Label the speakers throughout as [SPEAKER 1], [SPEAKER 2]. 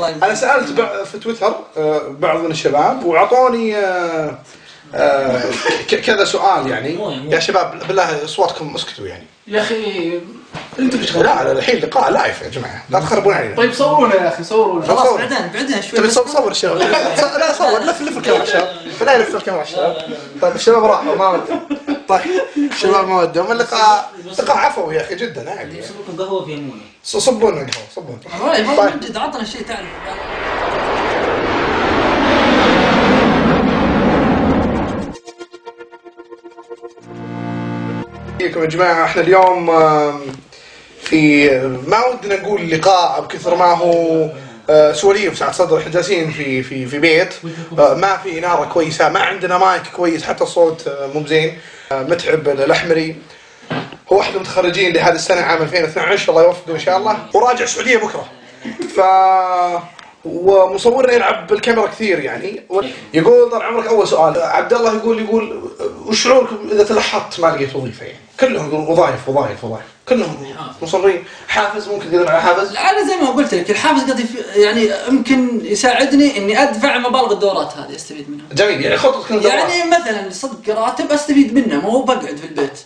[SPEAKER 1] أنا سألت في تويتر آه، بعض من الشباب وأعطوني آه، آه، كذا سؤال يعني. يا شباب بالله أصواتكم اسكتوا يعني.
[SPEAKER 2] يا أخي أنتوا إيش
[SPEAKER 1] لا لا الحين لقاء لايف يا جماعة. لا تخربون علينا.
[SPEAKER 2] طيب صورونا يا أخي صورونا
[SPEAKER 1] خلاص.
[SPEAKER 3] بعدين بعدين شوي.
[SPEAKER 1] تبي صور الشباب. لا لا صور لف لف الكاميرا الشباب لا يلف الكاميرا الشباب طيب الشباب راحوا ما ودهم طيب الشباب ما ودهم اللقاء لقاء عفوي يا أخي جدا عادي
[SPEAKER 3] يصب لكم قهوة في يمونة.
[SPEAKER 1] صبوا لنا قهوه صبوا طيب.
[SPEAKER 3] والله من جد عطنا شيء تعرف.
[SPEAKER 1] فيكم يا جماعة إحنا اليوم في ما ودنا نقول لقاء بكثر ما هو آه، سواليف ساعة صدر إحنا جالسين في في في بيت. آه، ما في إنارة كويسة ما عندنا مايك كويس حتى الصوت آه، مو بزين. متعب الأحمري. هو واحد من المتخرجين لهذه السنة عام 2012 الله يوفقه إن شاء الله. وراجع السعودية بكرة. ف ومصورنا يلعب بالكاميرا كثير يعني. يقول طال عمرك أول سؤال عبد الله يقول يقول وش شعوركم إذا تلحقت ما لقيت وظيفة يعني؟ كلهم يقولون وظائف وظائف وظائف. كلهم مصرين. حافز ممكن تقدر على حافز؟
[SPEAKER 3] أنا زي ما قلت لك الحافز قد يف- يعني يمكن يساعدني إني أدفع مبالغ الدورات هذه أستفيد منها.
[SPEAKER 1] جميل يعني خطتك
[SPEAKER 3] يعني مثلا صدق راتب أستفيد منه مو بقعد في البيت.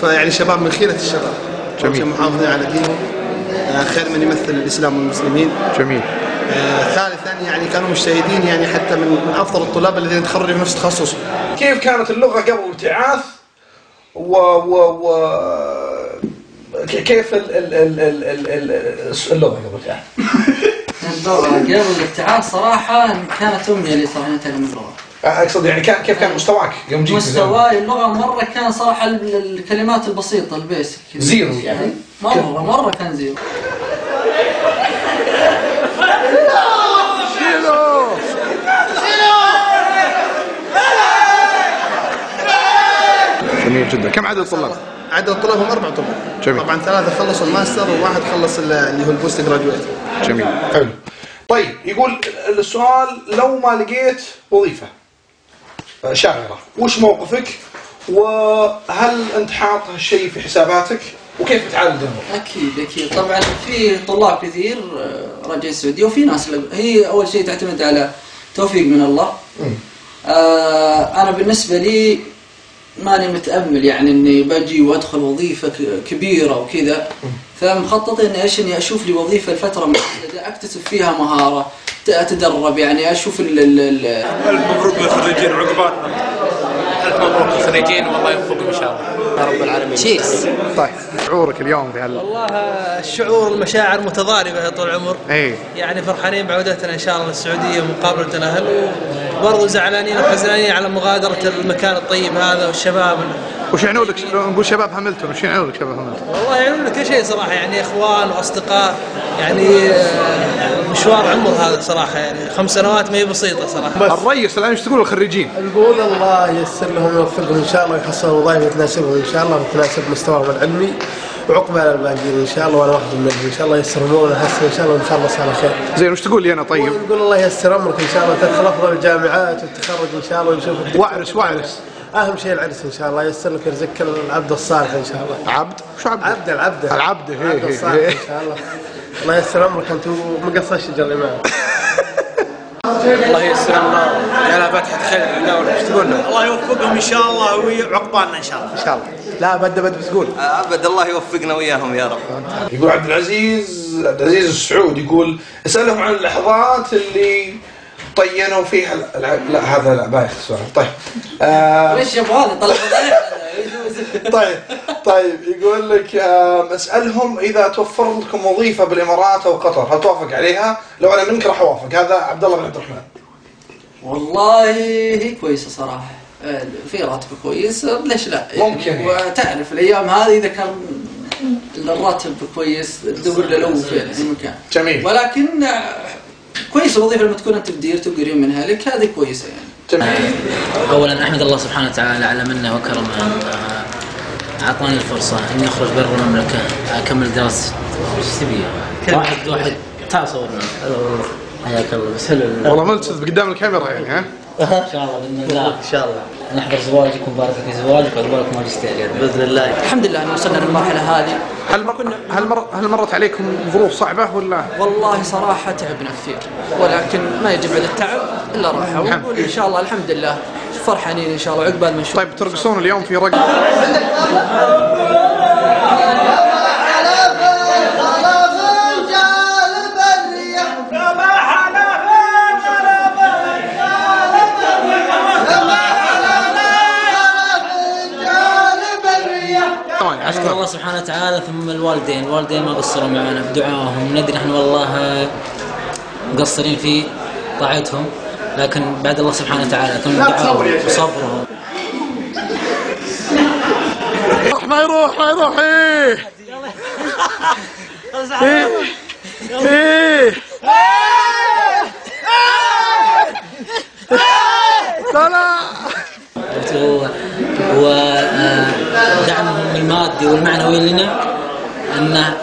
[SPEAKER 4] فيعني شباب من خيرة الشباب.
[SPEAKER 1] جميل.
[SPEAKER 4] محافظين على دينهم آه، خير من يمثل الإسلام والمسلمين.
[SPEAKER 1] جميل.
[SPEAKER 4] ثالثا يعني كانوا مجتهدين يعني حتى من أفضل الطلاب الذين تخرجوا في نفس تخصصهم
[SPEAKER 1] كيف كانت اللغة قبل الابتعاث؟ و و و كيف ال ال ال ال ال ال اللغة قبل الابتعاث؟
[SPEAKER 3] اللغة قبل الابتعاث صراحة كانت امنيه لي صراحة اتعلم اللغة
[SPEAKER 1] أقصد يعني كان كيف كان مستواك يوم جيت
[SPEAKER 3] مستواي اللغة مرة كان صراحة ال- الكلمات البسيطة ال basic.
[SPEAKER 1] zero يعني؟
[SPEAKER 3] مره مرة كان zero.
[SPEAKER 1] جميل جدا كم عدد الطلاب؟
[SPEAKER 4] عدد الطلاب هم أربع طلاب.
[SPEAKER 1] جميل.
[SPEAKER 4] طبعا ثلاثة خلصوا الماستر وواحد خلص ال- اللي هو ال postgraduate
[SPEAKER 1] جميل. حلو. طيب يقول السؤال لو ما لقيت وظيفة آه، شاغرة وش موقفك؟ وهل أنت حاط هالشيء في حساباتك؟ وكيف بتعالج الأمور؟
[SPEAKER 3] أكيد أكيد. طبعا في طلاب كثير آه، راجعين السعوديه وفي ناس هي أول شيء تعتمد على توفيق من الله. آه أنا بالنسبة لي ماني متأمل يعني إني بجي وأدخل وظيفة ك- كبيرة وكذا. فمخطط إني إيش إني أشوف لي وظيفة لفترة محدده أكتسب فيها مهارة ت- أتدرب يعني أشوف ال ال ال
[SPEAKER 5] ألف مبروك للخريجين عقباتنا. ألف مبروك للخريجين والله يوفقهم إن شاء الله. يا رب العالمين.
[SPEAKER 6] تشيس
[SPEAKER 1] طيب شعورك اليوم في هال
[SPEAKER 6] والله الشعور المشاعر متضاربة يا طول العمر.
[SPEAKER 1] اي
[SPEAKER 6] يعني فرحانين بعودتنا إن شاء الله للسعودية ومقابله الأهل. وبرضه زعلانين وحزنانين على مغادرة المكان الطيب هذا والشباب
[SPEAKER 1] وش يعنوا لك نقول شباب هاملتون وش يعنوا لك شباب هاملتون؟
[SPEAKER 6] والله يعنون كل شيء صراحة يعني إخوان وأصدقاء يعني آه، مشوار عمر هذا صراحة يعني خمس سنوات ما هي بسيطة صراحة
[SPEAKER 1] الرئيس الآن إيش تقول الخريجين؟
[SPEAKER 7] نقول الله ييسر لهم ويوفقهم إن شاء الله ويحصلوا وظائف تناسبهم إن شاء الله وتناسب مستواهم العلمي وعقبال الباقيين إن شاء الله وأنا واحد منهم إن شاء الله ييسر أمورنا هسه إن شاء الله ونخلص على خير.
[SPEAKER 1] زين وش تقول لي أنا طيب؟
[SPEAKER 7] ونقول الله ييسر أمرك إن شاء الله تدخل أفضل الجامعات وتتخرج إن شاء الله ونشوفك
[SPEAKER 1] وعرس وعرس
[SPEAKER 7] أهم شيء العرس إن شاء الله ييسر لك يرزقك العبد الصالح إن شاء الله.
[SPEAKER 1] عبد؟ وش عبد؟
[SPEAKER 7] عبد العبد
[SPEAKER 1] العبد،
[SPEAKER 7] العبد
[SPEAKER 1] هي،
[SPEAKER 7] الصالح
[SPEAKER 1] هي.
[SPEAKER 7] ان شاء الله. الله ييسر أمرك أنت ومقصر شجر الإمام.
[SPEAKER 5] الله ييسر الله. يلا فتحة خير. للدولة إيش تقول له؟
[SPEAKER 6] الله يوفقهم إن شاء الله وعقبالنا إن شاء الله.
[SPEAKER 1] إن شاء الله. لا بدا بدا بتقول
[SPEAKER 8] أبد الله يوفقنا وياهم يا رب.
[SPEAKER 1] يقول عبد العزيز عبد العزيز السعود يقول أسألهم عن اللحظات اللي طينوا فيها. لا هذا لا بايخ السؤال طيب آه
[SPEAKER 3] ليش يا أبو هذا طلع؟
[SPEAKER 1] طيب طيب يقول لك آه أسألهم إذا توفر لكم وظيفة بالإمارات أو قطر هل توافق عليها؟ لو أنا منك راح أوافق هذا عبد الله بن عبد الرحمن.
[SPEAKER 3] والله هي كويسة صراحة. آه، في راتب كويس آه، ليش لا؟ يعني
[SPEAKER 1] ممكن.
[SPEAKER 3] وتعرف الأيام هذه إذا كان الراتب كويس تدور له لو في أي مكان
[SPEAKER 1] جميل.
[SPEAKER 3] ولكن آه، كويس الوظيفه لما تكون أنت بديرته وقريب منها لك هذه كويسة يعني.
[SPEAKER 1] جميل.
[SPEAKER 9] اولا أحمد الله سبحانه وتعالى على منه وكرمه آه، أعطاني الفرصة إني أخرج برا المملكة أكمل دراستي إيش تبي؟ واحد واحد. تعال صورنا. حياك الله. بس هلا.
[SPEAKER 1] والله ملتزم قدام الكاميرا يعني ها؟
[SPEAKER 9] إن شاء الله بإذن الله.
[SPEAKER 10] إن شاء الله.
[SPEAKER 9] نحضر زواجك ونبارك في زواجك وعقبالك ماجستير رب.
[SPEAKER 10] بإذن الله.
[SPEAKER 3] الحمد لله ان وصلنا للمرحلة هذه.
[SPEAKER 1] هل مر... هل مر... هل مرت عليكم ظروف صعبة ولا؟
[SPEAKER 3] والله صراحة تعبنا كثير ولكن ما يجب على التعب إلا راحة. ونقول إن شاء الله الحمد لله. فرحانين إن شاء الله عقبال ما نشوف.
[SPEAKER 1] طيب ترقصون اليوم في رقص؟
[SPEAKER 9] اشكر الله سبحانه وتعالى ثم الوالدين، الوالدين ما قصروا معنا بدعائهم، ندري إحنا والله مقصرين في طاعتهم. لكن بعد الله سبحانه وتعالى كم دعائهم وصبرهم
[SPEAKER 1] ما يروح ما يروح. إيه. إيه. إيه. لا لا
[SPEAKER 9] و- ودعمهم المادي والمعنوي لنا انه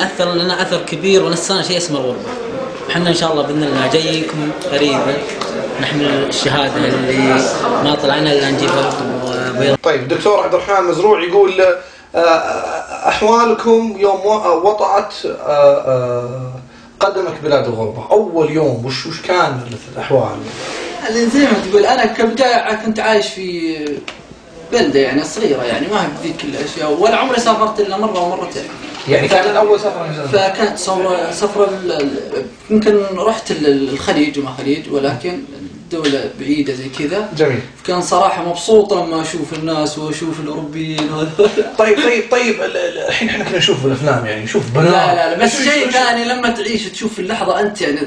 [SPEAKER 9] أثر لنا أثر كبير ونسانا شيء اسمه الغربة. إحنا إن شاء الله بإذن الله جايكم قريبا. نحمل الشهادة اللي ما طلعنا إلا نجيبها لكم وبيض.
[SPEAKER 1] طيب الدكتور عبد الرحمن مزروع يقول آه، أحوالكم يوم آه، آه، قدمك بلاد الغربة. أول يوم وش وش كان الأحوال؟
[SPEAKER 3] اللي زي ما تقول أنا كبداية كنت عايش في بلدة يعني صغيرة يعني ما هي بذيك الأشياء ولا عمري سافرت إلا مرة ومرتين.
[SPEAKER 1] يعني كانت أول سفرة نزلت
[SPEAKER 3] فكانت ال- ال- يمكن رحت ال- الخليج وما خليج ولكن دولة بعيدة زي كذا.
[SPEAKER 1] جميل.
[SPEAKER 3] كان صراحة مبسوط لما أشوف الناس وأشوف الأوروبيين
[SPEAKER 1] طيب طيب طيب ال- ال- الحين إحنا كنا نشوف بالافلام يعني نشوف بنات.
[SPEAKER 3] لا لا لا بس شيء ثاني لما تعيش تشوف اللحظة أنت يعني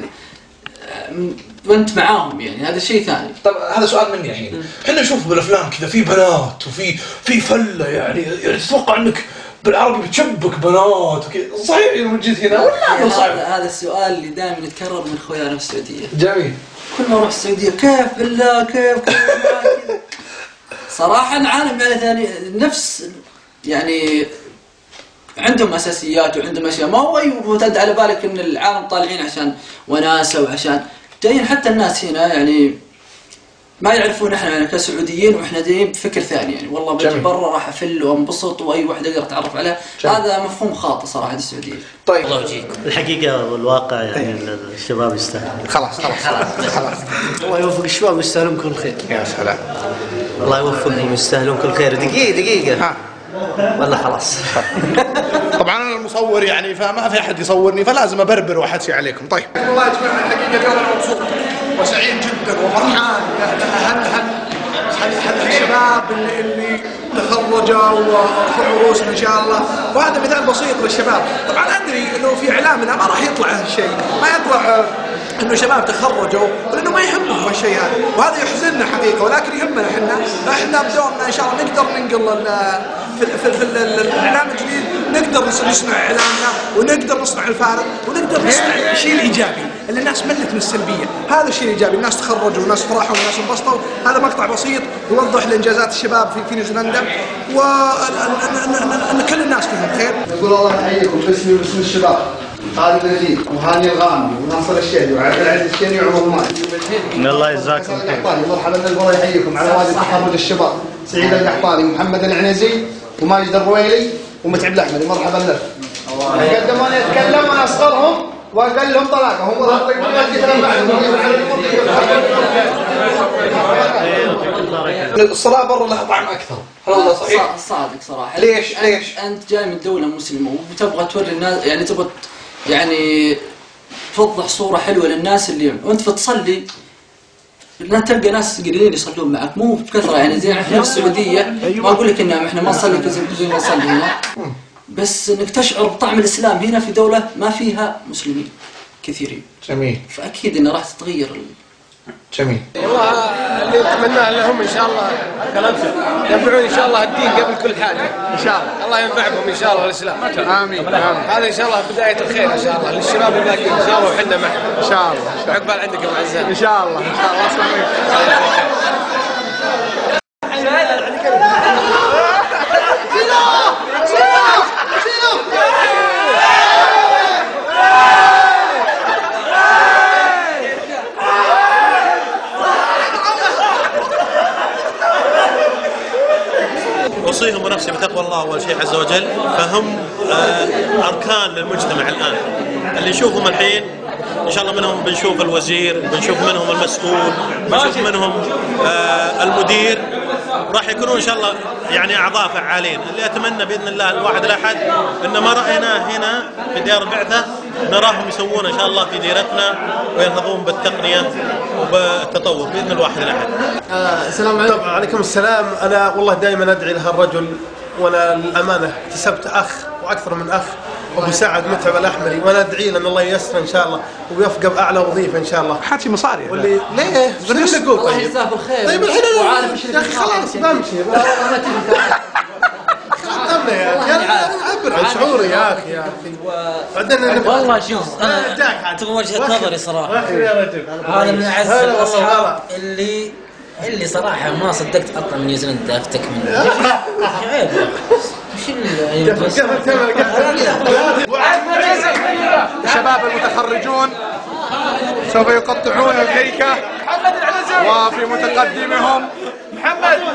[SPEAKER 3] آه، وأنت معاهم يعني هذا شيء ثاني.
[SPEAKER 1] طب هذا سؤال مني الحين. إحنا نشوف بالأفلام كذا في بنات وفي في فلة يعني يعني تتوقع إنك بالعربي بتشبك بنات وكذا. صحيح يوم جيت هنا؟ ولا أمر صعب.
[SPEAKER 3] هذا هذا السؤال اللي دائما يتكرر من خويانا في السعودية.
[SPEAKER 1] جميل.
[SPEAKER 3] كل ما أروح السعودية كيف بالله كيف كيف. صراحة نعاني من ثاني نفس يعني عندهم أساسيات وعندهم أشياء ما هو معتاد على بالك إن العالم طالعين عشان وناسة وعشان جايين حتى الناس هنا يعني ما يعرفون إحنا يعني كسعوديين وإحنا جايين بفكر ثاني يعني. والله بجي. برا راح أفل وانبسط وأي واحد أقدر اتعرف عليه. هذا مفهوم خاطئ صراحة السعوديه
[SPEAKER 1] طيب.
[SPEAKER 9] الله يجيكم.
[SPEAKER 10] الحقيقة والواقع يعني الشباب يستاهلون
[SPEAKER 1] خلاص خلاص خلاص.
[SPEAKER 10] الله يوفق الشباب يستاهلون كل خير.
[SPEAKER 1] يا سلام.
[SPEAKER 10] الله يوفقهم يستاهلون كل خير. دقيقة دقيقة.
[SPEAKER 1] ها.
[SPEAKER 10] ولا خلاص.
[SPEAKER 1] طبعا أنا المصور يعني فما في أحد يصورني فلازم أبربر واحسي عليكم. طيب. والله يا جماعة الحقيقة أنا مبسوط وسعيد جدا وفرحان. هل هل هل هل الشباب اللي, اللي تخرجوا ورفعوا رؤوسهم إن شاء الله؟ وهذا مثال بسيط للشباب. طبعا أدري إنه في اعلامنا ما راح يطلع هالشيء. ما يطلع آه، إنه شباب تخرجوا لأنه ما يهمهم هالشيء هذا. وهذا يحزننا حقيقة ولكن يهمنا إحنا. إحنا بدورنا إن شاء الله نقدر ننقل في, في, في ال- ال- الإعلام الجديد. نقدر نص- نصنع اعلامنا ونقدر نصنع الفارق ونقدر نصنع الشيء الإيجابي. اللي الناس ملت من السلبية. هذا الشيء الإيجابي. الناس تخرجوا والناس فرحوا والناس انبسطوا. هذا مقطع بسيط يوضح لإنجازات الشباب في في نيوزيلندا. وان كل الناس فيهم. خير؟
[SPEAKER 11] يقول الله يحييكم باسمي وباسم الشباب؟ خالد نجيب وهاني الغامدي وناصر الشيري وعبد العزيز الشيري وعمر مالك
[SPEAKER 10] الله يجزاكم خير.
[SPEAKER 11] القحطاني مرحبا الله يحييكم. على وادي تحرج الشباب. سعيد القحطاني ومحمد العنزي وماجد الرويلي ومتعب الاحمدي مرحبا لك. يقدمون يتكلم وأنا أصغرهم. واقل لهم طلاقه هم
[SPEAKER 1] الصلاة برا لها طعم أكثر. هل هذا صحيح؟
[SPEAKER 3] صا- صادق صراحة.
[SPEAKER 1] ليش-
[SPEAKER 3] أنت-
[SPEAKER 1] ليش؟
[SPEAKER 3] أنت جاي من دولة مسلمة وتبغى توري الناس يعني تبغى يعني توضح صورة حلوة للناس اللي وأنت بتصلي لا تلقى ناس قليلين يصلون معك. مو بكثرة يعني زي إحنا في السعودية. ما أقول لك ان إحنا ما نصلي زي ما نصلي هنا. بس انك تشعر بطعم الاسلام هنا في دوله ما فيها مسلمين كثيرين
[SPEAKER 1] جميل
[SPEAKER 3] فاكيد انه راح تتغير ال-
[SPEAKER 1] جميل
[SPEAKER 7] والله اللي نتمناه لهم ان شاء الله كلامهم ينفعون ان شاء الله الدين قبل كل حاجة ان شاء الله الله ينفع بهم ان شاء الله والاسلام امين امين هذا ان شاء الله بدايه الخير ان شاء الله للشباب الباقيين ان شاء الله وحنا معهم ان شاء الله عقبال عندك يا معزات ان شاء الله ان شاء الله اسلم
[SPEAKER 12] الله اول شيء عز وجل فهم آه، أركان للمجتمع الآن. اللي نشوفهم الحين إن شاء الله منهم بنشوف الوزير بنشوف منهم المسؤول بنشوف منهم آه، المدير. راح يكونون إن شاء الله يعني أعضاء فعالين. اللي أتمنى بإذن الله الواحد الأحد إن ما رايناه هنا في ديار البعثة نراهم يسوون إن شاء الله في ديرتنا وينهضون بالتقنية وبالتطور بإذن الواحد الأحد.
[SPEAKER 7] آه، السلام عليكم. عليكم السلام. أنا والله دائما أدعي لها الرجل وأنا للامانه اكتسبت أخ وأكثر من أخ. أبو سعد متعب الأحمري. وأنا أدعي له إن الله ييسر إن شاء الله. ويوفقه باعلى وظيفة إن شاء الله.
[SPEAKER 1] حاتي مصاري.
[SPEAKER 7] واللي ليه؟ إيش
[SPEAKER 3] الله
[SPEAKER 7] طيب؟
[SPEAKER 3] يجزاه بالخير.
[SPEAKER 7] طيب الحين
[SPEAKER 3] وعالم
[SPEAKER 7] يا أخي خلاص بمشي. أنا أعبر عن شعوري يا أخي يا أخي. بعدين
[SPEAKER 9] والله شوف
[SPEAKER 7] أداك عاد.
[SPEAKER 9] تبغى
[SPEAKER 7] وجهة
[SPEAKER 9] نظري
[SPEAKER 7] صراحة. يا رجل.
[SPEAKER 9] هذا من أعز
[SPEAKER 7] هلا والله الأصحاب.
[SPEAKER 9] اللي اللي صراحة ما صدقت أطلع من نيوزيلندا أفتك منه. يا أخي عيب. وش ال-
[SPEAKER 7] قفل قفل قفل
[SPEAKER 1] الشباب المتخرجون سوف يقطعون الكيكة. وفي متقدمهم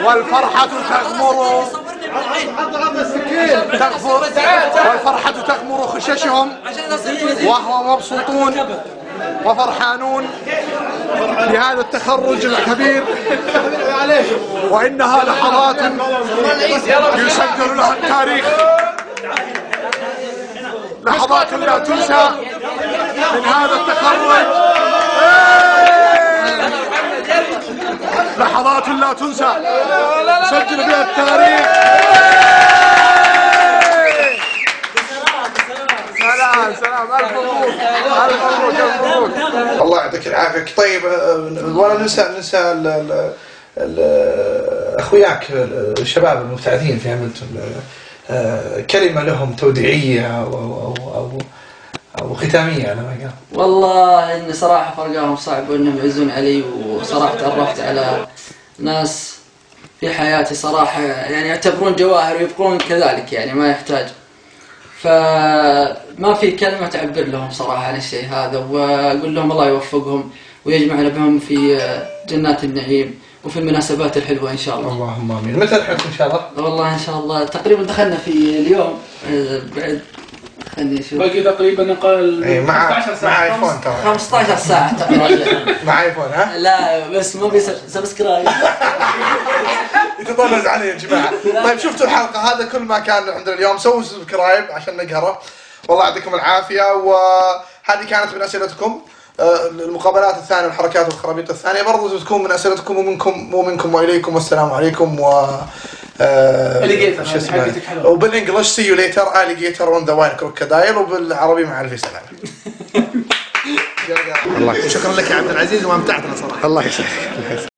[SPEAKER 1] والفرحة تغمر تغفر والفرحة تغمر خششهم وهم مبسوطون. وفرحانون بهذا التخرج الكبير وإنها لحظات يسجل لها التاريخ. لحظات لا تنسى من هذا التخرج. لحظات لا تنسى. سجل بها التاريخ. سلام سلام ألف مبروك ألف مبروك ألف مبروك. الله يعطيك العافية. طيب آه، ولا ننسى ننسى ال- ال- ال- أخوياك الشباب المبتعثين في هاملتون. آه، كلمة لهم توديعية أو أو أو, أو, أو ختامية على ما قال.
[SPEAKER 3] والله إني صراحة فرقاهم صعب وإنهم يعزون علي وصراحة تعرفت على ناس في حياتي صراحة يعني يعتبرون جواهر ويبقون كذلك يعني ما يحتاج فما في كلمة تعبر لهم صراحة عن الشيء هذا وأقول لهم الله يوفقهم ويجمعنا بهم في جنات النعيم وفي المناسبات الحلوة إن شاء الله.
[SPEAKER 1] اللهم آمين. متى الحفل إن شاء الله؟
[SPEAKER 3] والله إن شاء الله تقريبا دخلنا في اليوم آه، بعد خليني أشوف.
[SPEAKER 2] باقي تقريبا أقل
[SPEAKER 1] اي مع
[SPEAKER 2] 15
[SPEAKER 1] مع
[SPEAKER 2] ساعة.
[SPEAKER 1] ايفون ترى.
[SPEAKER 3] 15 ساعة تقريبا
[SPEAKER 1] مع ايفون ها؟
[SPEAKER 3] لا بس ما بيصير subscribe.
[SPEAKER 1] يتطنز عليه يا جماعة. طيب شفتوا الحلقة؟ هذا كل ما كان عندنا اليوم سووا subscribe عشان نقهره. والله يعطيكم العافية وهذه كانت من أسئلتكم. آه، المقابلات الثانية والحركات والخرابيط الثانية برضو تكون من أسئلتكم ومنكم ومنكم وإليكم والسلام عليكم و آه،
[SPEAKER 2] Alligator،
[SPEAKER 1] شو اسمه؟
[SPEAKER 2] حقتك حلوة.
[SPEAKER 1] وبال English see you later alligator in a while crocodile وبالعربي مع ألف سلامة.
[SPEAKER 11] شكرا لك يا عبد العزيز وأمتعتنا صراحة.
[SPEAKER 1] الله يسعدك